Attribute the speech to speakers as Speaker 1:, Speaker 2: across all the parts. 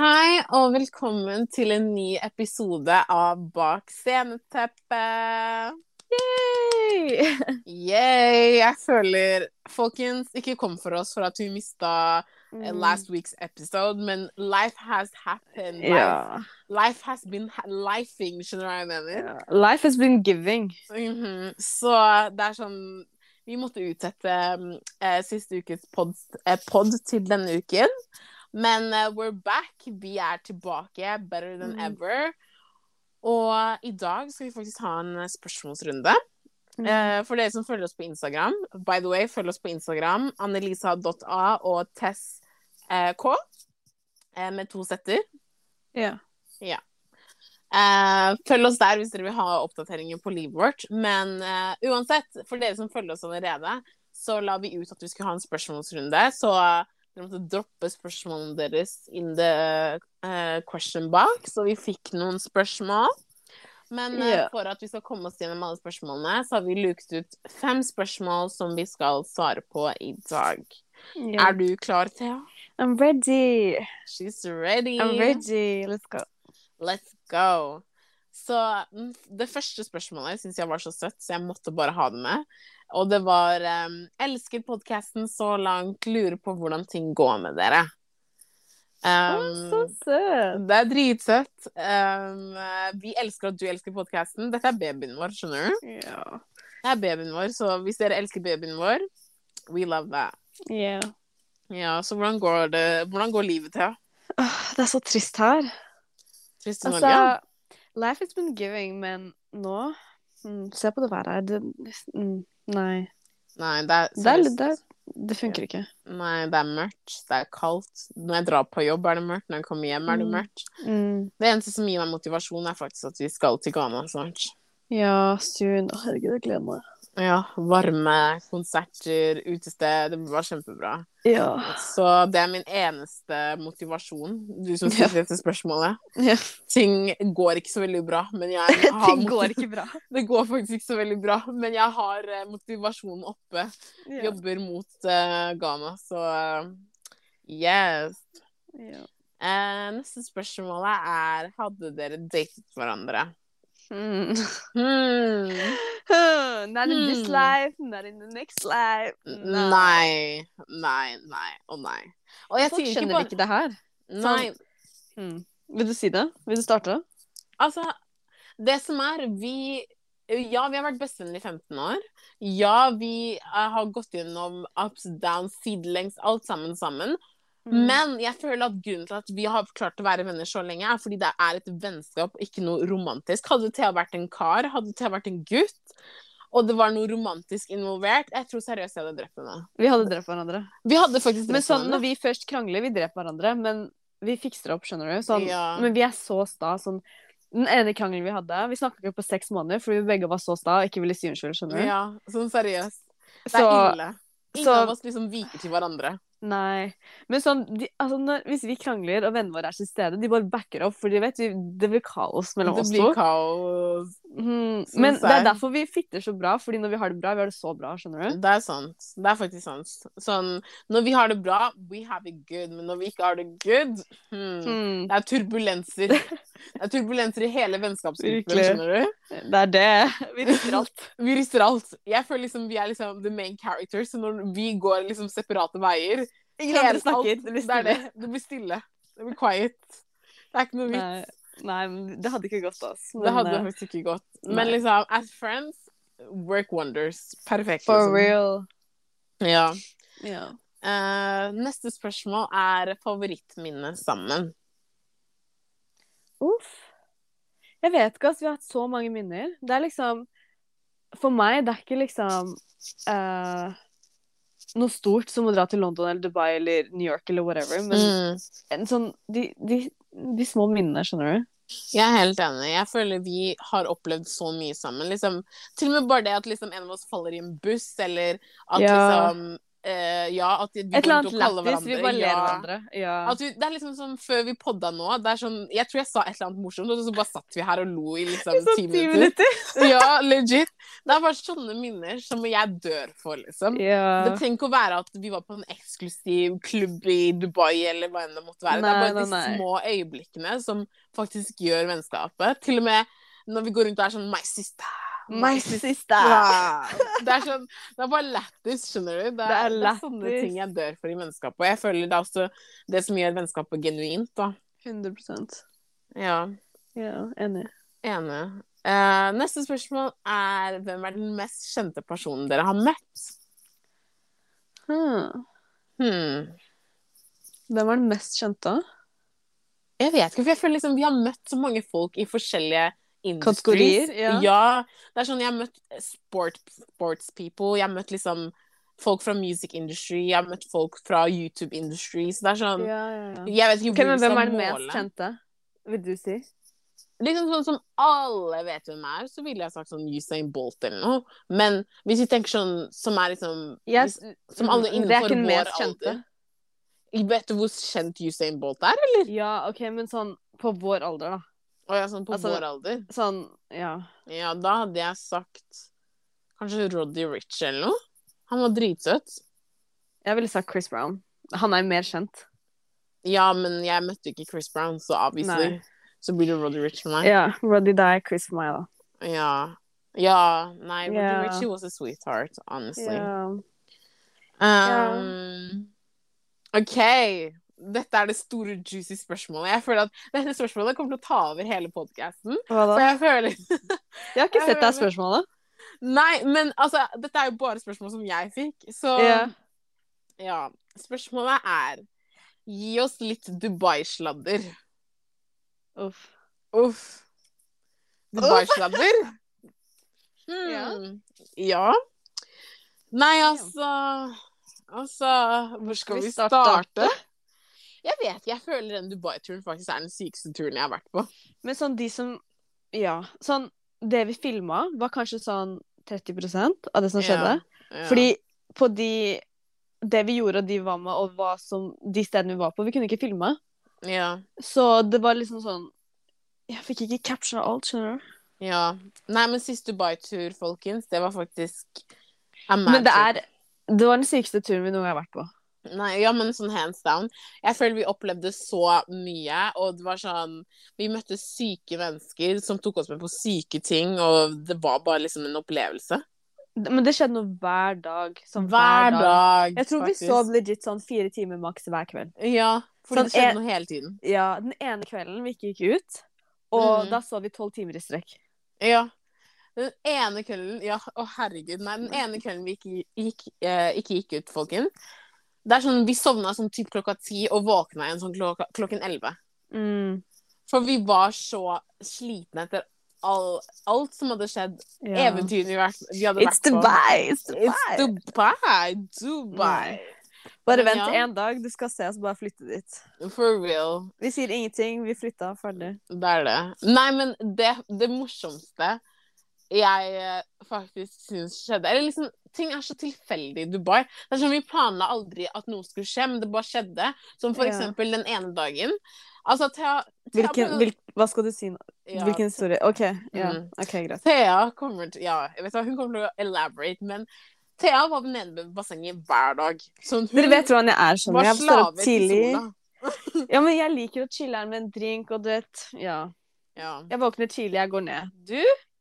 Speaker 1: Hei og velkommen til en ny episode av Bak sceneteppet.
Speaker 2: Yay!
Speaker 1: Yay! Jeg føler Folkens, ikke kom for oss for at vi mista mm. last week's episode, men life has happened. Life,
Speaker 2: Ja.
Speaker 1: life has been lifing, skjønner du hva jeg mener?
Speaker 2: ja. Life has been giving.
Speaker 1: Mhm. Så det er sånn Vi måtte utsette mm, eh, siste ukes pod, eh, pod til denne uken. Men uh, we're back. Vi er tilbake. Better than
Speaker 2: Mm.
Speaker 1: ever. Og i dag skal vi faktisk ha en spørsmålsrunde. Eh, for dere som følger oss på Instagram, by the way, følg oss på Instagram. Annelisa.a og Tess uh, K. Uh, med to setter.
Speaker 2: Ja.
Speaker 1: Eh, følg oss der hvis dere vil ha oppdateringer på livet vårt. Men uansett, for dere som følger oss allerede, så la vi ut at vi skulle ha en spørsmålsrunde. Så dere måtte droppe spørsmålene deres in the uh, question box. Og vi fikk noen spørsmål. Men
Speaker 2: Ja.
Speaker 1: for at vi skal komme oss gjennom alle spørsmålene, så har vi luket ut fem spørsmål som vi skal svare på i dag. Er du klar, Thea?
Speaker 2: I'm ready.
Speaker 1: She's ready.
Speaker 2: I'm ready. Let's go.
Speaker 1: Let's go. Så mm, det første spørsmålet syns jeg var så søtt, så jeg måtte bare ha det med. Og det var um, Elsker podkasten så langt, lurer på hvordan ting går med dere. Um,
Speaker 2: så søt.
Speaker 1: det er dritsøtt. Um, vi elsker at du elsker podkasten. Dette er babyen vår, skjønner du?
Speaker 2: Ja.
Speaker 1: Det er babyen vår, så hvis dere elsker babyen vår, we love that.
Speaker 2: Yeah.
Speaker 1: Ja, så hvordan går det Hvordan går livet til?
Speaker 2: Åh, det er så trist her.
Speaker 1: Trist i
Speaker 2: Altså,
Speaker 1: Norge?
Speaker 2: Life has been giving, men nå mm, Se på det været her. Det, mm, nei.
Speaker 1: Nei, det er,
Speaker 2: Det, er, det, det funker ikke.
Speaker 1: Nei, det er mørkt. Det er kaldt. Når jeg drar på jobb, er det mørkt. Når jeg kommer hjem, er det
Speaker 2: Mm.
Speaker 1: mørkt.
Speaker 2: Mm.
Speaker 1: Det eneste som gir meg motivasjon, er faktisk at vi skal til Ghana snart.
Speaker 2: Ja, soon. Å, herregud, jeg gleder meg.
Speaker 1: Ja, varme, konserter, utested. Det var kjempebra.
Speaker 2: Ja.
Speaker 1: Så det er min eneste motivasjon, du som stilte dette spørsmålet.
Speaker 2: ja.
Speaker 1: Ting går ikke så veldig bra, men jeg har
Speaker 2: Ting går ikke bra.
Speaker 1: Det går faktisk ikke så veldig bra, men jeg har eh, motivasjonen oppe.
Speaker 2: Ja.
Speaker 1: Jobber mot uh, Ghana, så uh, yes.
Speaker 2: Ja.
Speaker 1: Eh, neste spørsmål er Hadde dere datet hverandre?
Speaker 2: Mm.
Speaker 1: Mm.
Speaker 2: Not in this
Speaker 1: Hmm.
Speaker 2: life, not in the next life.
Speaker 1: Nei. Nei, nei og nei. Og jeg
Speaker 2: Folk
Speaker 1: sier ikke
Speaker 2: skjønner
Speaker 1: bare
Speaker 2: ikke det her.
Speaker 1: Nei.
Speaker 2: Mm. Vil du si det? Vil du starte?
Speaker 1: Altså, det som er Vi Ja, vi har vært bestevenner i 15 år. Ja, vi eh, har gått gjennom ups, downs, sidelengs, alt sammen sammen.
Speaker 2: Hmm.
Speaker 1: Men jeg føler at grunnen til at vi har klart å være venner så lenge, er fordi det er et vennskap, ikke noe romantisk. Hadde Thea vært en kar, hadde Thea vært en gutt, og det var noe romantisk involvert, jeg tror seriøst jeg hadde drept henne.
Speaker 2: Vi hadde drept hverandre.
Speaker 1: Vi hadde faktisk
Speaker 2: Men
Speaker 1: drept
Speaker 2: sånn,
Speaker 1: henne.
Speaker 2: når vi først krangler, vi dreper hverandre, men vi fikser det opp, skjønner du. Sånn,
Speaker 1: Ja.
Speaker 2: Men vi er så sta. Sånn, den ene krangelen vi hadde Vi snakka ikke på seks måneder fordi vi begge var så sta og ikke ville si unnskyld, skjønner du.
Speaker 1: Ja, sånn seriøst. Det
Speaker 2: Så-
Speaker 1: er ille. Ingen
Speaker 2: så-
Speaker 1: av oss liksom viker til hverandre.
Speaker 2: Nei. Men sånn, de, altså når, hvis vi krangler, og vennene våre er til stede, de bare backer opp, for de vet vi, det blir kaos mellom
Speaker 1: Det
Speaker 2: oss
Speaker 1: blir kaos. Så
Speaker 2: Men det er derfor vi fitter så bra, fordi når vi har det bra, vi har det så bra, skjønner du.
Speaker 1: Det er sant. Det er faktisk sant. Sånn, når vi har det bra, we have it good. Men når vi ikke har det good, hmm,
Speaker 2: mm.
Speaker 1: det er turbulenser. Det er turbulenser i hele vennskapsgruppen, skjønner du?
Speaker 2: Det er det. Vi rister alt.
Speaker 1: Vi rister alt. Jeg føler liksom vi er liksom the main character, så når vi går liksom separate veier
Speaker 2: Ingen andre snakker.
Speaker 1: alt-
Speaker 2: Det blir
Speaker 1: Det
Speaker 2: stille.
Speaker 1: det. Det blir stille. Det blir quiet. Det er ikke noe vits.
Speaker 2: Nei, det hadde ikke gått, ass.
Speaker 1: Det hadde
Speaker 2: eh,
Speaker 1: faktisk ikke gått. Men
Speaker 2: nei.
Speaker 1: liksom, as friends, work wonders. Perfekt.
Speaker 2: For
Speaker 1: liksom.
Speaker 2: real.
Speaker 1: Ja.
Speaker 2: Ja.
Speaker 1: Uh, neste spørsmål er favorittminne sammen.
Speaker 2: Uff. Jeg vet ikke, ass. Vi har hatt så mange minner. Det er liksom For meg, det er ikke liksom uh, noe stort som å dra til London eller Dubai eller New York eller whatever, men
Speaker 1: Mm.
Speaker 2: en sånn de, de, de små minnene, skjønner du?
Speaker 1: Jeg er helt enig. Jeg føler vi har opplevd så mye sammen. Liksom, til og med bare det at liksom en av oss faller i en buss, eller at
Speaker 2: Ja.
Speaker 1: liksom eh, Ja, at vi
Speaker 2: Et eller annet lættis. Vi bare ler
Speaker 1: ja.
Speaker 2: hverandre. Ja.
Speaker 1: At vi, det er liksom sånn før vi podda nå det sånn, Jeg tror jeg sa et eller annet morsomt, og så bare satt vi her og lo i liksom
Speaker 2: sånn
Speaker 1: ti minutter.
Speaker 2: minutter.
Speaker 1: Ja, legit. Det er bare sånne minner som jeg dør for, liksom. Det trenger ikke å være at vi var på en eksklusiv klubb i Dubai, eller hva enn det måtte være. det er bare
Speaker 2: nei,
Speaker 1: de
Speaker 2: nei.
Speaker 1: små øyeblikkene som faktisk gjør vennskapet. Til og med når vi går rundt og er sånn My sister.
Speaker 2: My sister.
Speaker 1: Det er sånn Det er bare lættis, skjønner du. Det er,
Speaker 2: Det er
Speaker 1: det er sånne ting jeg dør for i vennskapet. Og jeg føler det er også det som gjør vennskapet genuint, da.
Speaker 2: 100%
Speaker 1: Ja.
Speaker 2: Ja, enig.
Speaker 1: Enig. Uh, neste spørsmål er hvem er den mest kjente personen dere har møtt?
Speaker 2: Hmm.
Speaker 1: Hmm.
Speaker 2: Hvem er den mest kjente?
Speaker 1: Jeg vet ikke, for jeg føler liksom vi har møtt så mange folk i forskjellige industries.
Speaker 2: Kategorier, ja.
Speaker 1: Det er sånn, jeg har møtt sport, sports people, jeg har møtt liksom folk fra music industry, jeg har møtt folk fra YouTube industry, så det er sånn,
Speaker 2: Ja, ja, ja.
Speaker 1: jeg vet ikke
Speaker 2: Ok,
Speaker 1: hvor vi
Speaker 2: hvem er den mest kjente, vil du si?
Speaker 1: Liksom sånn som alle vet hvem er, så ville jeg sagt sånn Usain Bolt eller noe. Men hvis vi tenker sånn som er liksom yes, Som alle
Speaker 2: Mm,
Speaker 1: innenfor vår alder. Vet du hvor kjent Usain Bolt er, eller?
Speaker 2: Ja, OK, men sånn på vår alder, da.
Speaker 1: Å ja, sånn på
Speaker 2: Altså-
Speaker 1: vår alder?
Speaker 2: Sånn, ja.
Speaker 1: Ja, da hadde jeg sagt kanskje Roddy Rich eller noe. Han var dritsøt.
Speaker 2: Jeg ville sagt Chris Brown. Han er mer kjent.
Speaker 1: Ja, men jeg møtte ikke Chris Brown, så obviously
Speaker 2: Nei.
Speaker 1: så blir det Roddy Rich for meg.
Speaker 2: Ja, Roddy die, Chris for meg, da.
Speaker 1: Ja. Ja, nei, Roddy
Speaker 2: Ja.
Speaker 1: Rich was a sweetheart, honestly.
Speaker 2: Yeah.
Speaker 1: Um, OK. Dette er det store, juicy spørsmålet. Jeg føler at dette spørsmålet kommer til å ta over hele podkasten. Jeg føler
Speaker 2: Jeg har ikke sett deg spørsmålet.
Speaker 1: Nei, men altså, dette er jo bare spørsmål som jeg fikk, så
Speaker 2: yeah.
Speaker 1: Ja. Spørsmålet er Gi oss litt Dubai-sladder.
Speaker 2: Uff.
Speaker 1: Uff. Dubai-sladder? Hmm.
Speaker 2: Ja.
Speaker 1: Ja. Nei, altså Altså, hvor skal
Speaker 2: vi
Speaker 1: vi
Speaker 2: starte?
Speaker 1: Jeg vet, ikke, jeg føler den Dubai-turen faktisk er den sykeste turen jeg har vært på.
Speaker 2: Men sånn de som Ja. Sånn Det vi filma, var kanskje sånn 30% av det som skjedde.
Speaker 1: Ja.
Speaker 2: Fordi på de Det vi gjorde, og de var med, og hva som, de stedene vi var på, vi kunne ikke filme.
Speaker 1: Ja.
Speaker 2: Så det var liksom sånn Jeg fikk ikke capture alt, skjønner du.
Speaker 1: ja. Nei, men sist Dubai-tur, folkens, det var faktisk a
Speaker 2: Men det er Det var den sykeste turen vi noen gang har vært på.
Speaker 1: Nei, ja, men sånn hands down. Jeg føler vi opplevde så mye, og det var sånn Vi møtte syke mennesker som tok oss med på syke ting, og det var bare liksom en opplevelse.
Speaker 2: Men det skjedde noe hver dag. Sånn
Speaker 1: Hver dag,
Speaker 2: Jeg tror
Speaker 1: faktisk.
Speaker 2: vi sov legit sånn fire timer maks hver kveld.
Speaker 1: Ja, for
Speaker 2: Sånn
Speaker 1: det skjedde
Speaker 2: en-
Speaker 1: noe hele tiden.
Speaker 2: Ja, Den ene kvelden vi ikke gikk ut, og
Speaker 1: Mhm.
Speaker 2: da sov vi tolv timer i strekk.
Speaker 1: Ja. Den ene kvelden Ja, å herregud, nei. Den ene kvelden vi ikke gikk, eh, ikke gikk ut, folkens. Det er sånn, Vi sovna sånn typ klokka ti og våkna igjen sånn klokka, klokken elleve.
Speaker 2: Mm,
Speaker 1: For vi var så slitne etter all, alt som hadde skjedd.
Speaker 2: ja.
Speaker 1: Eventyrene vi, vi hadde
Speaker 2: It's
Speaker 1: vært på.
Speaker 2: Dubai! It's Dubai!
Speaker 1: It's Dubai! Dubai!
Speaker 2: Bare
Speaker 1: Men
Speaker 2: vent
Speaker 1: ja.
Speaker 2: en dag, du skal se oss bare flytte dit.
Speaker 1: For real.
Speaker 2: Vi sier ingenting, vi flytta, ferdig.
Speaker 1: Det er det. Nei, men det, det morsomste jeg eh, faktisk syns skjedde Eller liksom, ting er så tilfeldig i Dubai. Det er sånn, Vi planla aldri at noe skulle skje, men det bare skjedde. Som for
Speaker 2: Ja.
Speaker 1: eksempel den ene dagen. Altså, Thea, Thea
Speaker 2: Hvilken, hvil, hva skal du si nå?
Speaker 1: ja,
Speaker 2: Hvilken historie? OK, ja.
Speaker 1: Mm.
Speaker 2: ok, greit.
Speaker 1: Thea kommer til Ja, jeg vet hva, hun kommer til å elaborate, men Thea var nede ved bassenget hver dag. Sånn,
Speaker 2: Dere vet hvordan jeg er sånn. Jeg står opp tidlig. Ja, men jeg liker å chille her med en drink, og du vet Ja.
Speaker 1: Ja.
Speaker 2: Jeg våkner tidlig, jeg går ned.
Speaker 1: Du?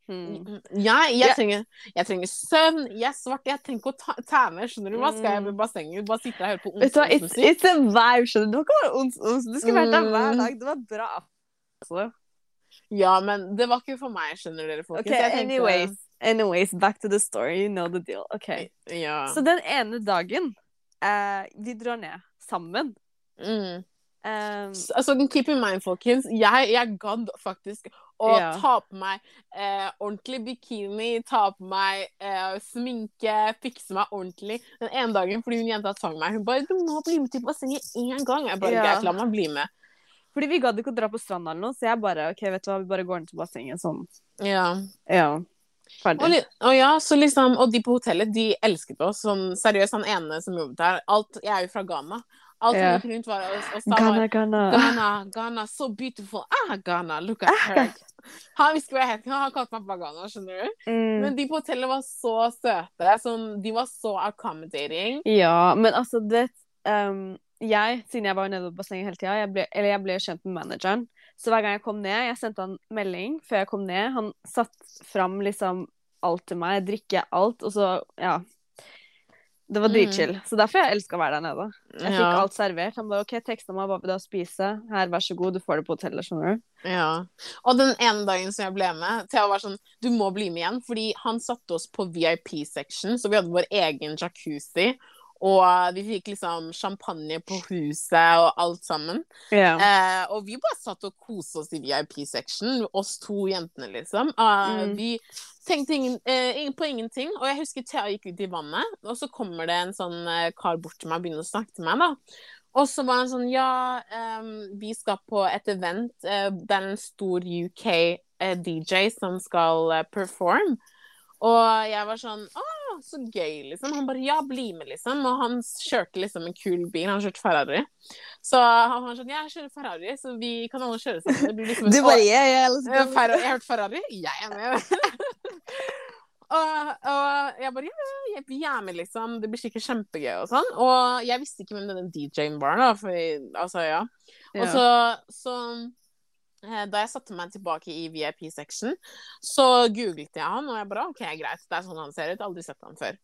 Speaker 2: Hmm.
Speaker 1: Jeg, jeg, trenger, jeg trenger søvn, jeg er svart, jeg trenger ikke å ta, tæne. Skjønner du hva? Skal jeg ved bassenget bare sitte og høre på
Speaker 2: onsdagsmusikk? It's, it's a vibe, skjønner du. Det var ikke bare ons, ons. Du skulle vært der hver
Speaker 1: Mm.
Speaker 2: dag. Det var bra. Altså.
Speaker 1: Ja, men det var ikke for meg, skjønner dere, folkens.
Speaker 2: OK,
Speaker 1: tenkte-
Speaker 2: anyways. Anyways, back to the story. You know the deal. OK.
Speaker 1: Ja.
Speaker 2: Så den ene dagen eh, Vi drar ned sammen.
Speaker 1: Mm.
Speaker 2: Um,
Speaker 1: Så- Altså, keep in mind, folkens, jeg, jeg gadd faktisk å
Speaker 2: Ja.
Speaker 1: ta på meg eh, ordentlig bikini, ta på meg eh, sminke, fikse meg ordentlig den ene dagen fordi hun jenta tvang meg. Hun bare 'Du må bli med til bassenget én gang.' Jeg bare
Speaker 2: Ja.
Speaker 1: 'Greit, la meg bli med'.
Speaker 2: fordi vi gadd ikke å dra på stranda eller noe, så jeg bare OK, vet du hva, vi bare går ned til bassenget sånn.
Speaker 1: Ja.
Speaker 2: Ja.
Speaker 1: Og, og ja, så liksom, og de på hotellet, de elsket oss. Sånn, seriøst, han ene som jobbet der alt, Jeg er jo fra Ghana. Alt
Speaker 2: Ja.
Speaker 1: han gikk rundt var og, og sa
Speaker 2: Ghana, Ghana.
Speaker 1: Ghana, Ghana, so beautiful. Ah, Ghana, look at her. Han visste hva jeg het. Han kalte meg bare Ghana, skjønner du.
Speaker 2: Mm.
Speaker 1: Men de på hotellet var så søte. Sånn, de var så accommodating.
Speaker 2: Ja, men altså, det um, Jeg, siden jeg var nede på bassenget hele tida, eller jeg ble kjent med manageren. Så hver gang jeg kom ned, jeg sendte han melding før jeg kom ned. Han satt fram liksom alt til meg, drikke alt, og så, ja. Det var
Speaker 1: Mm.
Speaker 2: dritchill. Så derfor jeg elska å være der nede. Jeg fikk
Speaker 1: Ja.
Speaker 2: alt servert. Han bare OK, teksta meg hva ha å spise? Her, vær så god, du får det på hotellet, skjønner du.
Speaker 1: Ja. Og den ene dagen som jeg ble med, Thea var sånn Du må bli med igjen. Fordi han satte oss på VIP-section, så vi hadde vår egen jacuzzi. Og vi fikk liksom champagne på huset og alt sammen.
Speaker 2: Yeah.
Speaker 1: Eh, og vi bare satt og koste oss i VIP-section, oss to jentene, liksom. Eh,
Speaker 2: Mm.
Speaker 1: Vi tenkte ingen, eh, på ingenting. Og jeg husker Thea gikk ut i vannet, og så kommer det en sånn eh, kar bort til meg og begynner å snakke til meg, da. Og så var han sånn Ja, ehm, vi skal på et event. eh, det er en stor UK-DJ som skal eh, perform. Og jeg var sånn Å, så gøy, liksom. Han bare Ja, bli med, liksom. Og han kjørte liksom en kul bil. Han kjørte Ferrari. Så han var sånn Ja, jeg kjører Ferrari, så vi kan alle kjøre sammen. Det blir liksom en-
Speaker 2: bare Ja,
Speaker 1: ja, Ferrari, jeg har hørt Ferrari. Jeg er med. og, og jeg bare ja, vi er med, liksom. Det blir sikkert kjempegøy og sånn. Og jeg visste ikke hvem denne DJ-en var, da. For, altså, ja. Og så, så da jeg satte meg tilbake i VIP-section, så googlet jeg han, og jeg bare OK, greit, det er sånn han ser ut. Aldri sett han før.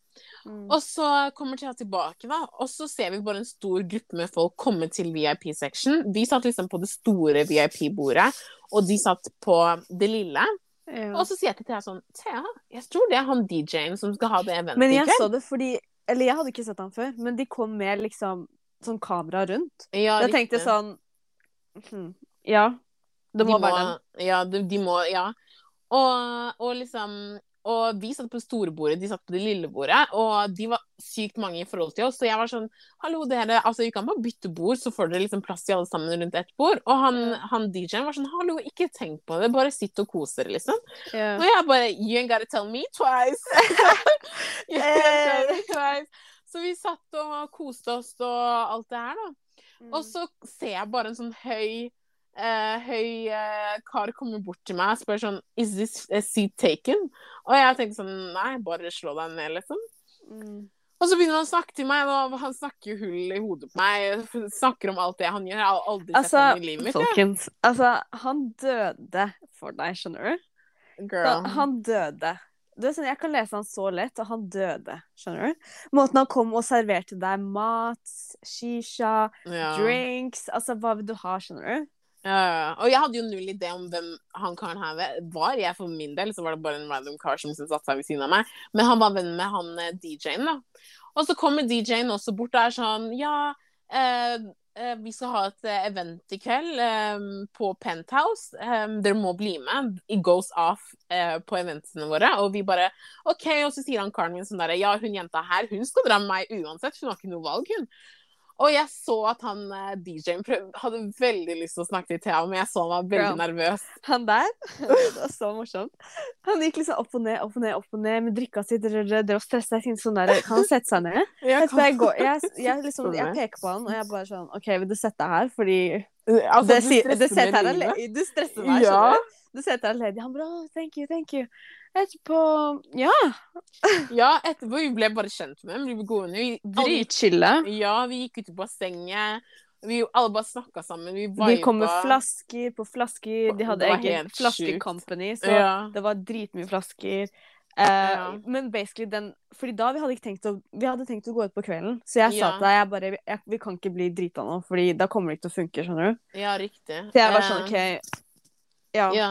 Speaker 2: Mm.
Speaker 1: Og så kommer Thea tilbake, da, og så ser vi bare en stor gruppe med folk komme til VIP-section. Vi satt liksom på det store VIP-bordet, og de satt på det lille.
Speaker 2: ja.
Speaker 1: Og så sier jeg til Thea sånn Thea, jeg tror det er han DJ-en som skal ha det eventet
Speaker 2: Men jeg så det fordi Eller jeg hadde ikke sett han før, men de kom med liksom sånn kamera rundt.
Speaker 1: Ja,
Speaker 2: Jeg tenkte sånn hm, Ja, det
Speaker 1: De
Speaker 2: må være dem.
Speaker 1: Ja, de, de må Ja. Og, og liksom Og vi satt på det store bordet, de satt på det lille bordet, og de var sykt mange i forhold til oss. Så jeg var sånn Hallo, dere. Altså, vi kan bare bytte bord, så får dere liksom plass til alle sammen rundt ett bord. Og han, han DJ-en var sånn Hallo, ikke tenk på det, bare sitt og kos dere, liksom.
Speaker 2: Yeah.
Speaker 1: Og jeg bare You ain't gotta tell me twice. you ain't gotta tell me twice. Så vi satt og koste oss og alt det her, da.
Speaker 2: Mm.
Speaker 1: Og så ser jeg bare en sånn høy eh, høy uh, kar kommer bort til meg og spør sånn Is this a seat taken? Og jeg tenkte sånn Nei, bare slå deg ned, liksom.
Speaker 2: Mm.
Speaker 1: Og så begynner han å snakke til meg, og han snakker jo hull i hodet på meg. Snakker om alt det han gjør. Jeg har aldri sett
Speaker 2: Altså,
Speaker 1: ham i livet mitt.
Speaker 2: Folkens, ja. Altså, han døde for deg, skjønner du?
Speaker 1: Girl.
Speaker 2: han døde. Du sånn, jeg kan lese han så lett, og han døde. Skjønner du? Måten han kom og serverte deg mat, shisha,
Speaker 1: Ja.
Speaker 2: drinks Altså, hva vil du ha, skjønner du?
Speaker 1: Og jeg hadde jo null idé om hvem han karen her var. Jeg For min del så var det bare en random kar som satte seg ved siden av meg. Men han var venn med han eh, DJ-en, da. Og så kommer DJ-en også bort og er sånn Ja, eh, vi skal ha et event i kveld på Penthouse. Dere må bli med. It goes off på eventene våre. Og vi bare OK. Og så sier han karen min sånn derre Ja, hun jenta her, hun skal dra med meg uansett. Hun har ikke noe valg, hun. Og jeg så at han eh, DJ-en hadde veldig lyst til å snakke til Thea, men jeg så han var veldig
Speaker 2: Bro.
Speaker 1: nervøs.
Speaker 2: Han der, det var så morsomt. Han gikk liksom opp og ned, opp og ned, opp og ned med drikka si. Det var stressa. Jeg tenkte sånn der, kan han sette seg ned?
Speaker 1: Jeg
Speaker 2: kan... jeg, går, jeg, jeg, liksom, jeg peker på han, og jeg bare sånn OK, vil du sette deg her? Fordi
Speaker 1: altså,
Speaker 2: det,
Speaker 1: du
Speaker 2: stresser det
Speaker 1: stresser livet.
Speaker 2: Du stresser meg,
Speaker 1: Ja.
Speaker 2: skjønner du? Du setter deg ledig. Han bare oh, thank you, thank you. Etterpå Ja.
Speaker 1: Ja, etterpå vi ble bare kjent med dem. Vi ble gående. Vi,
Speaker 2: Dritchille.
Speaker 1: Ja, vi gikk ut i bassenget. Vi alle bare snakka sammen. Vi
Speaker 2: De kom med flasker på flasker. De hadde egen flaskecompany, så
Speaker 1: Ja.
Speaker 2: det var dritmye flasker. Uh,
Speaker 1: Ja.
Speaker 2: Men basically den Fordi da vi hadde ikke tenkt å Vi hadde tenkt å gå ut på kvelden, så jeg sa til deg jeg bare jeg, Vi kan ikke bli drita nå, Fordi da kommer det ikke til å funke, skjønner du.
Speaker 1: ja, riktig.
Speaker 2: Så jeg var sånn
Speaker 1: Eh,
Speaker 2: OK. Ja.
Speaker 1: Ja,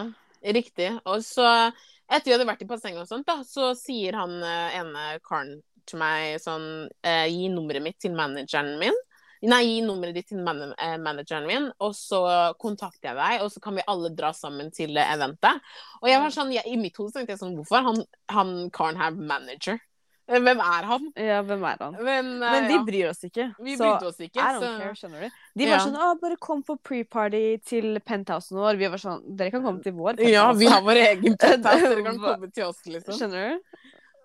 Speaker 1: riktig. Og så, etter vi hadde vært i bassenget og sånt, da, så sier han eh, ene karen til meg sånn eh, Gi nummeret mitt til manageren min. Nei, gi nummeret ditt til man eh, manageren min, og så kontakter jeg deg, og så kan vi alle dra sammen til eventet. Og jeg var sånn, jeg, i mitt hode tenkte jeg sånn Hvorfor? Han, han karen her er manager. Eh, Hvem er han?
Speaker 2: Ja, hvem er han?
Speaker 1: Men, uh,
Speaker 2: Men vi
Speaker 1: ja,
Speaker 2: bryr oss ikke.
Speaker 1: vi
Speaker 2: så
Speaker 1: brydde oss ikke.
Speaker 2: I don't
Speaker 1: Så
Speaker 2: care, skjønner du. De
Speaker 1: Ja.
Speaker 2: var sånn 'Å, bare kom på pre-party til penthousen vår'. Vi var sånn 'Dere kan komme til vår penthouse'.
Speaker 1: ja, vi har vår egen penthouse. Dere kan komme til oss, liksom.
Speaker 2: Skjønner du?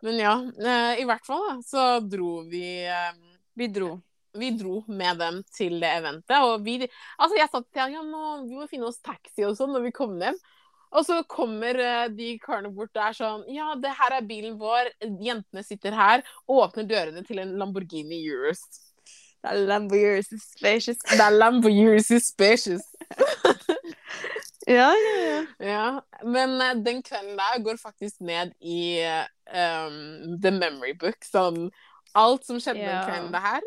Speaker 1: Men ja, Uh, i hvert fall da, så dro vi uh,
Speaker 2: Vi dro.
Speaker 1: Vi dro med dem til det eventet, og vi Altså, jeg sa til Jan, ja, nå, vi må finne oss taxi og sånn når vi kom hjem. Og så kommer eh, de karene bort der sånn Ja, det her er bilen vår. Jentene sitter her. Åpner dørene til en Lamborghini Urus.
Speaker 2: Det er Lamborghini Spacious.
Speaker 1: Det er Lamborghini Spacious.
Speaker 2: Ja, ja, ja.
Speaker 1: Ja, men eh, den kvelden der går faktisk ned i eh, um, The Memory Book. Sånn alt som skjedde
Speaker 2: Ja.
Speaker 1: den kvelden der,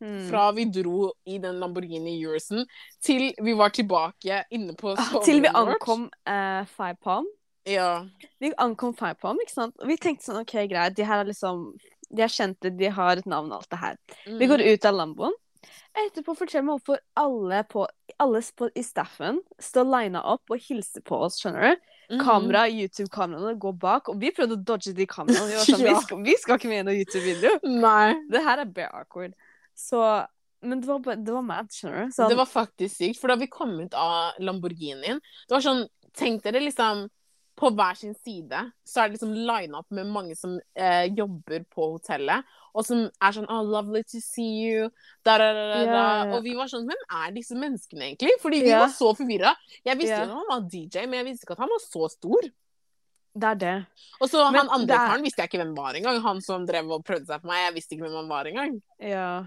Speaker 2: Hmm.
Speaker 1: fra vi dro i den Lamborghini Urusen til vi var tilbake inne på
Speaker 2: soverommet Til vi ankom uh, Five Palm.
Speaker 1: Ja.
Speaker 2: Vi ankom Five Palm, ikke sant? Og vi tenkte sånn OK, greit, de her er liksom De er kjente, de har et navn og alt det her. Vi går
Speaker 1: Mm.
Speaker 2: ut av Lamboen. Etterpå fortell meg hvorfor alle, på, alle på, i staffen står lina opp og hilser på oss, skjønner du?
Speaker 1: Mhm.
Speaker 2: Kamera, YouTube-kameraene går bak, og vi prøvde å dodge de kameraene. Vi var sånn,
Speaker 1: Ja.
Speaker 2: vi, skal, vi skal ikke med i noen YouTube-video. Det her er bare awkward. Så Men det var, bare- det var mad, skjønner du? Sånn,
Speaker 1: Det var faktisk sykt, for da vi kom ut av Lamborghinien Det var sånn Tenk dere liksom På hver sin side så er det liksom line up med mange som eh, jobber på hotellet, og som er sånn Oh, lovely to see you. Da, da, da,
Speaker 2: ja.
Speaker 1: Og vi var sånn Hvem er disse menneskene, egentlig? Fordi vi
Speaker 2: yeah.
Speaker 1: var så forvirra. Jeg visste
Speaker 2: yeah.
Speaker 1: jo at han var DJ, men jeg visste ikke at han var så stor.
Speaker 2: Det er det.
Speaker 1: Og så
Speaker 2: Men
Speaker 1: han andre
Speaker 2: er-
Speaker 1: karen visste jeg ikke hvem var engang. Han som drev og prøvde seg på meg, jeg visste ikke hvem han var engang.
Speaker 2: Ja.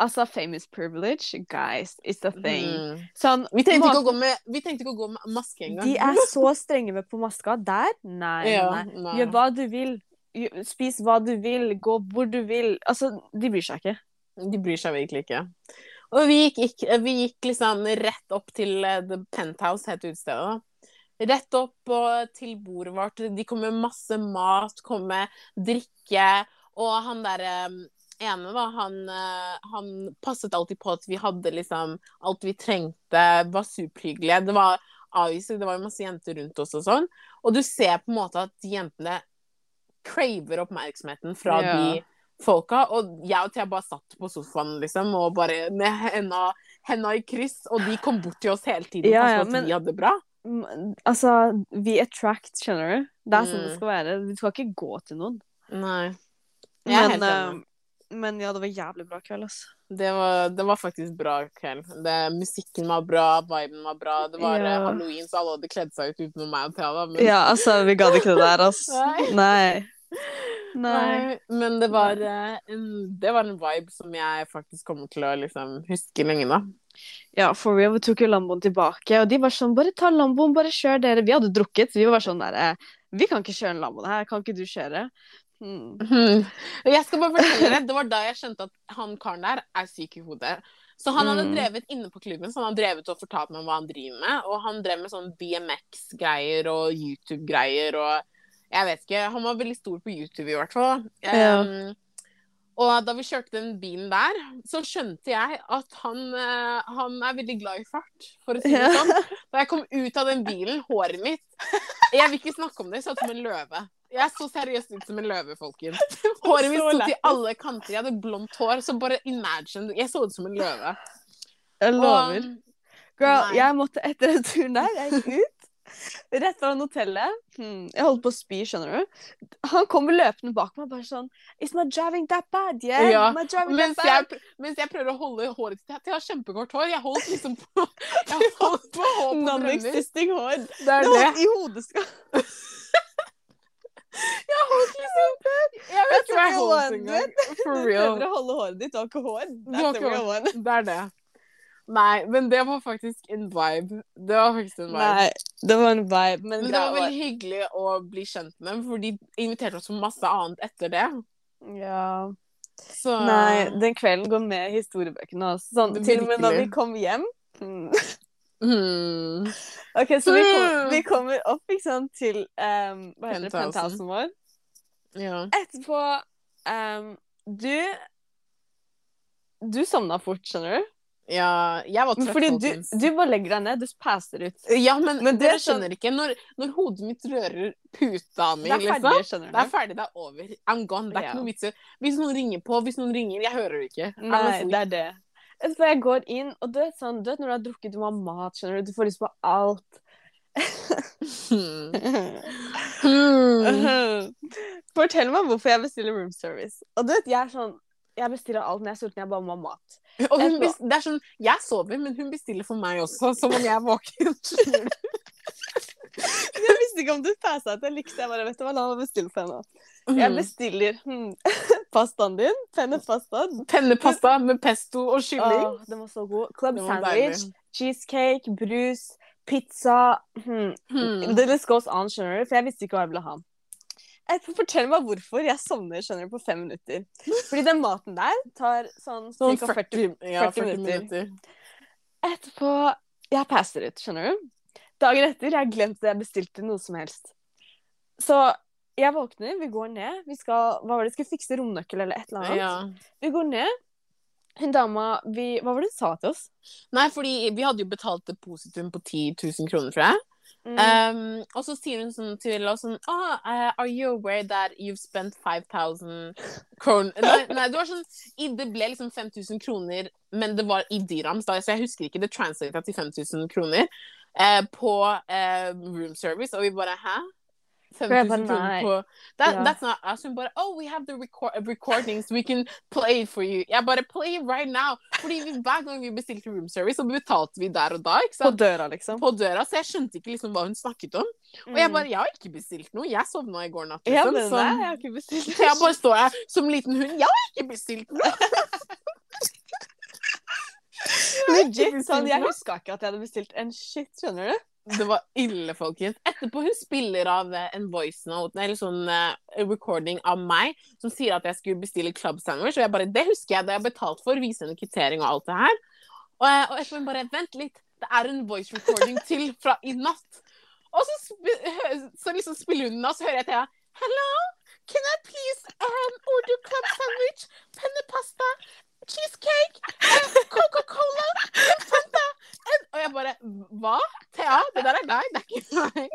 Speaker 2: Altså, famous privilege, guys, it's a thing.
Speaker 1: Mm.
Speaker 2: Sånn,
Speaker 1: Vi ikke
Speaker 2: måten-
Speaker 1: med, vi tenkte ikke å gå med maske engang.
Speaker 2: De er så strenge med på maska. Der? Nei,
Speaker 1: Ja,
Speaker 2: nei, nei. Gjør hva du vil. Spis hva du vil. Gå hvor du vil. Altså, de bryr seg ikke.
Speaker 1: De bryr seg virkelig ikke. Og vi gikk, vi gikk liksom rett opp til eh, The Penthouse, het utstedet. Rett opp og til bordet vårt. De kom med masse mat, kom med drikke. Og han derre ene, da, han, eh, han passet alltid på at vi hadde liksom alt vi trengte. Var superhyggelige. Det var avviser, det var masse jenter rundt oss og sånn. Og du ser på en måte at de jentene craver oppmerksomheten fra
Speaker 2: Ja.
Speaker 1: de folka. Og jeg og Thea bare satt på sofaen liksom, og bare med henda, henda i kryss, og de kom bort til oss hele tiden
Speaker 2: Ja, ja, men-
Speaker 1: vi hadde det bra.
Speaker 2: Altså, vi attract, skjønner du. Det er sånn det
Speaker 1: Mm.
Speaker 2: skal være. Du skal ikke gå til noen.
Speaker 1: Nei.
Speaker 2: Men, uh, men ja, det var jævlig bra kveld, altså.
Speaker 1: Det var, det var faktisk bra kveld. Det, musikken var bra, viben var bra. Det var
Speaker 2: Ja.
Speaker 1: eh, halloween, så alle hadde kledd seg ut utenom meg og Thea. Men,
Speaker 2: Ja, altså, vi gadd ikke det der, altså.
Speaker 1: Nei.
Speaker 2: Nei. Nei.
Speaker 1: Nei, men det var, eh, en, det var en vibe som jeg faktisk kommer til å liksom, huske lenge, da.
Speaker 2: Ja, for real. Vi tok jo Lamboen tilbake, og de var sånn Bare ta Lamboen, bare kjør dere. Vi hadde drukket, så vi var sånn der eh, Vi kan ikke kjøre en Lambo her, kan ikke du kjøre? Hmm.
Speaker 1: Mhm. Jeg skal bare fortelle deg, Det var da jeg skjønte at han karen der er syk i hodet. Så han hadde
Speaker 2: Mm.
Speaker 1: drevet inne på klubben, så han hadde drevet og fortalt meg hva han driver med. Og han drev med sånn BMX-greier og YouTube-greier og Jeg vet ikke. Han var veldig stor på YouTube, i hvert fall. Um, og da vi kjørte den bilen der, så skjønte jeg at han, eh, han er veldig glad i fart, for å si det sånn. Da jeg kom ut av den bilen, håret mitt Jeg vil ikke snakke om det, jeg så ut som en løve. Jeg så seriøst ut som en løve, folkens. Håret mitt sto til alle kanter. Jeg hadde blondt hår, så bare imagine Jeg så ut som en løve.
Speaker 2: Jeg lover.
Speaker 1: Og,
Speaker 2: Girl,
Speaker 1: Nei.
Speaker 2: jeg måtte etter den turen der, jeg gikk ut. Rett foran hotellet. Hmm. Jeg holdt på å spy, skjønner du. Han kommer løpende bak meg bare sånn It's not driving that bad? Yeah?
Speaker 1: Ja, mens,
Speaker 2: that
Speaker 1: jeg,
Speaker 2: bad?
Speaker 1: pr- mens jeg prøver å holde håret til Jeg har kjempekort hår. Jeg holdt liksom på Jeg holdt på hår.
Speaker 2: Non-existing hår.
Speaker 1: Det er det.
Speaker 2: i hodeskall.
Speaker 1: Jeg holdt liksom Jeg vet ikke hva jeg holdt engang. For
Speaker 2: Du
Speaker 1: real.
Speaker 2: prøver å holde håret ditt, du har ikke hår. That's the real one.
Speaker 1: Det er det. Nei, men det var faktisk en vibe. Det var faktisk en vibe.
Speaker 2: Nei, det var en vibe, men,
Speaker 1: Men det var veldig hyggelig å bli kjent med for de inviterte oss på masse annet etter det.
Speaker 2: Ja.
Speaker 1: Så
Speaker 2: Nei, den kvelden går med i historiebøkene. også. Sånn, til og med da vi kom hjem Mm.
Speaker 1: hmm.
Speaker 2: Ok, så vi, kom, vi kommer opp ikke sant, til um, hva heter det,
Speaker 1: penthousen
Speaker 2: vår.
Speaker 1: Ja.
Speaker 2: Etterpå um, Du Du sovna fort, skjønner du?
Speaker 1: Ja, jeg var trøtt,
Speaker 2: fordi du, du bare legger deg ned, du passer ut.
Speaker 1: Ja, men,
Speaker 2: Men det
Speaker 1: dere
Speaker 2: sånn-
Speaker 1: skjønner ikke. Når, når hodet mitt rører puta mi,
Speaker 2: Det er
Speaker 1: liksom
Speaker 2: ferdig, skjønner
Speaker 1: Det er ferdig, det er over. I'm gone. Det er
Speaker 2: Ja.
Speaker 1: ikke noe vits i Hvis noen ringer på, hvis noen ringer Jeg hører det ikke.
Speaker 2: Nei, det er det. Så Jeg går inn, og du vet, sånn, du vet når du har drukket, du må ha mat, skjønner du. Du får lyst på alt.
Speaker 1: Hmm. Hmm.
Speaker 2: Fortell meg hvorfor jeg bestiller room service. Og du vet, jeg er sånn Jeg bestiller alt når jeg er sulten. Jeg bare må ha mat.
Speaker 1: Og hun det er sånn Jeg sover, men hun bestiller for meg også, som om jeg er våken.
Speaker 2: Jeg visste ikke om du passa at Jeg likte jeg bare, vet du hva, la meg bestille for henne. Jeg
Speaker 1: Mm.
Speaker 2: bestiller hmm, pastaen din. Pennepasta.
Speaker 1: Pennepasta med pesto og kylling.
Speaker 2: Oh, den var så god. Club sandwich, cheesecake, brus, pizza. Hmm.
Speaker 1: Hmm.
Speaker 2: The list goes on, skjønner du, for jeg visste ikke hva jeg ville ha. Får meg hvorfor jeg sovner skjønner du, på fem minutter. Fordi den maten der tar sånn ca. 40
Speaker 1: ja,
Speaker 2: 40
Speaker 1: 40
Speaker 2: minutter.
Speaker 1: minutter.
Speaker 2: Etterpå Jeg passer ut, skjønner du. Dagen etter jeg glemte jeg bestilte noe som helst. Så jeg våkner, vi går ned. Vi skal hva var det, skal fikse romnøkkel eller et eller annet.
Speaker 1: Ja.
Speaker 2: Vi går ned. Hun dama vi, Hva var det hun sa til oss?
Speaker 1: Nei, fordi vi hadde jo betalt depositum på 10 000 kroner, tror jeg.
Speaker 2: Mm.
Speaker 1: Um, og så sier hun sånn til oss sånn oh, uh, Are you aware that you've spent 5000 kroner nei, nei, det var sånn Det ble liksom 5000 kroner, men det var i dirhams, da, så jeg husker ikke. Det translata til 5000 kroner uh, på uh, room service, og vi bare Hæ?
Speaker 2: Jeg
Speaker 1: 5000
Speaker 2: bare,
Speaker 1: kroner på that. That's not us. Hun bare Oh, we have the record recordings. We can play it for you. Jeg bare Play right now. Fordi vi, hver gang vi bestilte room service, så betalte vi der og da.
Speaker 2: På døra, liksom.
Speaker 1: på døra, så jeg skjønte ikke liksom hva hun snakket om. Og jeg bare, jeg har ikke bestilt noe. Jeg sovna i går natt, liksom.
Speaker 2: ja,
Speaker 1: så
Speaker 2: nei, jeg har ikke bestilt.
Speaker 1: noe. jeg bare står her som liten hund. Jeg har ikke bestilt noe!
Speaker 2: Legit, sånn, jeg huska ikke at jeg hadde bestilt en shit, skjønner du?
Speaker 1: Det var ille, folkens. Etterpå hun spiller av eh, en voice note, eller sånn eh, recording av meg, som sier at jeg skulle bestille club sandwich. Og jeg bare, det husker jeg, det har jeg betalt for. Vise henne kvittering og alt det her. Og, eh, og etterpå bare, vent litt. Det er en voice recording til fra i natt. Og så, så liksom spiller hun den, og så hører jeg til henne. Hello, can I please um, order club sandwich, pennepasta, cheesecake, uh, Coca-Cola? And, og jeg bare, hva? Thea, det der er deg, det er ikke meg.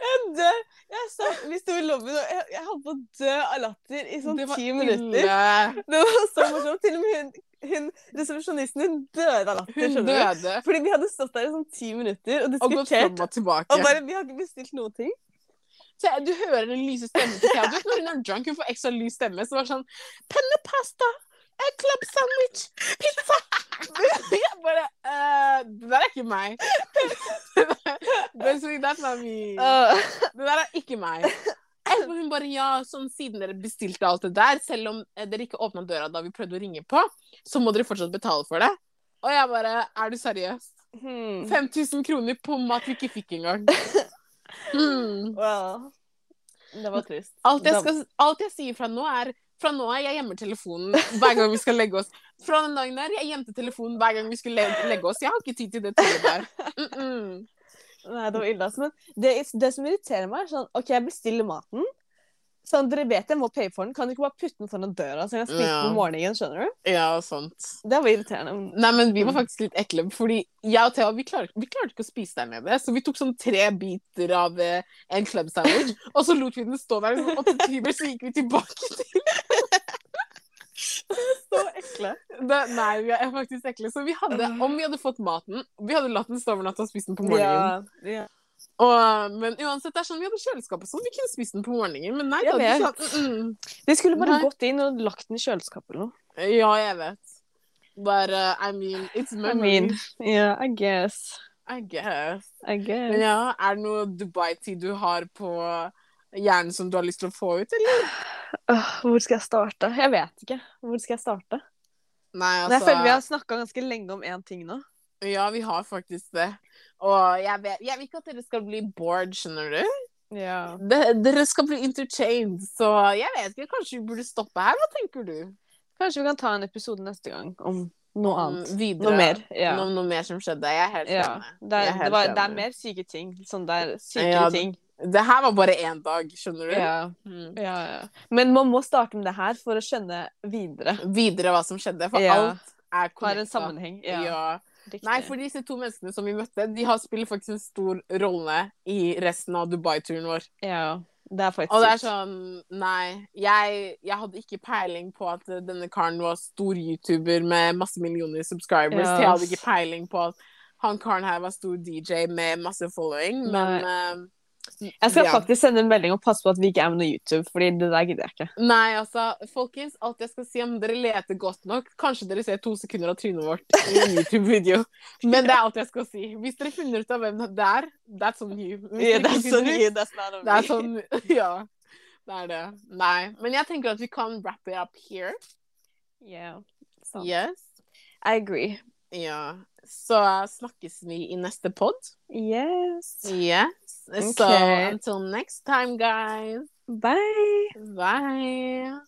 Speaker 2: Jeg dør. Jeg sa, vi sto i lobbyen, og jeg, jeg holdt på å dø av latter i sånn ti minutter.
Speaker 1: ille.
Speaker 2: Det var så morsomt. Til og med hun, hun resepsjonisten hun døde av latter.
Speaker 1: Hun døde.
Speaker 2: Fordi vi hadde stått der i sånn ti minutter og
Speaker 1: Og gått
Speaker 2: diskutert.
Speaker 1: og tilbake.
Speaker 2: Og bare, vi har ikke bestilt noen ting.
Speaker 1: Så jeg- du hører den lyse stemmen til Thea. Du vet når hun er drunk, hun får ekstra lys stemme. Så det var sånn Pennepasta, eh, club sandwich, pizza. Jeg bare uh, Det der er ikke meg. Basically, that's not me. Det der er ikke meg. Etterpå hun bare ja, sånn siden dere bestilte alt det der, selv om eh, dere ikke åpna døra da vi prøvde å ringe på, så må dere fortsatt betale for det. Og jeg bare Er du seriøs?
Speaker 2: hmm.
Speaker 1: 5000 kroner på mat vi ikke fikk engang. Hmm.
Speaker 2: Well, det var trist.
Speaker 1: Alt, jeg skal, alt jeg sier fra nå, er fra nå av jeg gjemmer telefonen hver gang vi skal legge oss. Fra den dagen der, jeg gjemte telefonen hver gang vi skulle legge oss. Jeg har ikke tid til det tullet der. Mm -mm.
Speaker 2: Nei, det var ille. Men det, det som irriterer meg, er sånn OK, jeg bestiller maten. Sånn, Dere vet jeg må paye for den. Kan du ikke bare putte den foran døra så jeg kan
Speaker 1: Ja.
Speaker 2: på morgenen? skjønner du?
Speaker 1: Ja, sant.
Speaker 2: Det var irriterende.
Speaker 1: Nei, men vi var faktisk litt ekle, fordi jeg og Thea vi klarte, vi klarte ikke å spise der nede. Så vi tok sånn tre biter av eh, en club sandwich, og så lot vi den stå der i sånn åtte timer, så gikk vi tilbake til
Speaker 2: Så ekle.
Speaker 1: det. Nei, vi er faktisk ekle. Så vi hadde, om vi hadde fått maten, vi hadde latt den stå over natta og spist den på morgenen.
Speaker 2: Ja, ja.
Speaker 1: Og, men uansett, det er sånn vi hadde kjøleskapet sånn, vi kunne spist den på morgenen. Men nei,
Speaker 2: Jeg
Speaker 1: da,
Speaker 2: vet.
Speaker 1: Sånn, mm -mm.
Speaker 2: De skulle bare
Speaker 1: Nei.
Speaker 2: gått inn og lagt den i kjøleskapet eller noe.
Speaker 1: Ja, jeg vet. But uh, I mean, it's
Speaker 2: I
Speaker 1: memory.
Speaker 2: mean, yeah, I guess.
Speaker 1: I guess.
Speaker 2: I guess.
Speaker 1: Men ja, er det noe Dubai-tid du har på hjernen som du har lyst til å få ut, eller?
Speaker 2: Hvor skal jeg starte? Jeg vet ikke. Hvor skal jeg starte?
Speaker 1: Nei,
Speaker 2: Men jeg føler vi har snakka ganske lenge om én ting nå.
Speaker 1: Ja, vi har faktisk det. Og jeg, vet, jeg vil ikke at dere skal bli bored, skjønner du?
Speaker 2: Ja.
Speaker 1: Det, dere skal bli interchanged, så jeg vet ikke, kanskje vi burde stoppe her? Hva tenker du?
Speaker 2: Kanskje vi kan ta en episode neste gang om noe annet.
Speaker 1: Mm, Videre.
Speaker 2: Noe mer. Ja.
Speaker 1: Noe, noe mer som skjedde. Jeg er helt
Speaker 2: ja.
Speaker 1: enig.
Speaker 2: Det, er, det, var, det er mer syke ting. Sånn det er sykere
Speaker 1: Ja,
Speaker 2: ting.
Speaker 1: Det her var bare én dag, skjønner du?
Speaker 2: Ja.
Speaker 1: Mm.
Speaker 2: Ja, ja. Men man må starte med det her for å skjønne videre.
Speaker 1: Videre hva som skjedde. For
Speaker 2: Ja.
Speaker 1: alt er
Speaker 2: Har en
Speaker 1: connecta.
Speaker 2: sammenheng. Ja. Riktig.
Speaker 1: Nei, for disse to menneskene som vi møtte, de har spiller faktisk en stor rolle i resten av Dubai-turen vår.
Speaker 2: Ja, det er faktisk
Speaker 1: Og det er sånn Nei, jeg, jeg hadde ikke peiling på at denne karen var stor YouTuber med masse millioner subscribers.
Speaker 2: Ja.
Speaker 1: Jeg hadde ikke peiling på at han karen her var stor DJ med masse following, men eh,
Speaker 2: Jeg skal
Speaker 1: ja.
Speaker 2: faktisk sende en melding og passe på at vi ikke er med noe YouTube, fordi det der gidder jeg ikke.
Speaker 1: Nei, altså, folkens, alt jeg skal si om dere leter godt nok Kanskje dere ser to sekunder av trynet vårt i en YouTube-video, men det er alt jeg skal si. Hvis dere finner ut av hvem det er, that's on you. Yeah, that's on you,
Speaker 2: that's not
Speaker 1: on me. That's on, Ja. Det er det. Nei. Men jeg tenker at vi kan wrap it up here.
Speaker 2: Yeah. sant.
Speaker 1: Yes.
Speaker 2: I agree.
Speaker 1: Ja. Så snakkes vi i neste pod.
Speaker 2: Yes.
Speaker 1: Yes. So until next time, guys.
Speaker 2: Bye.
Speaker 1: Bye.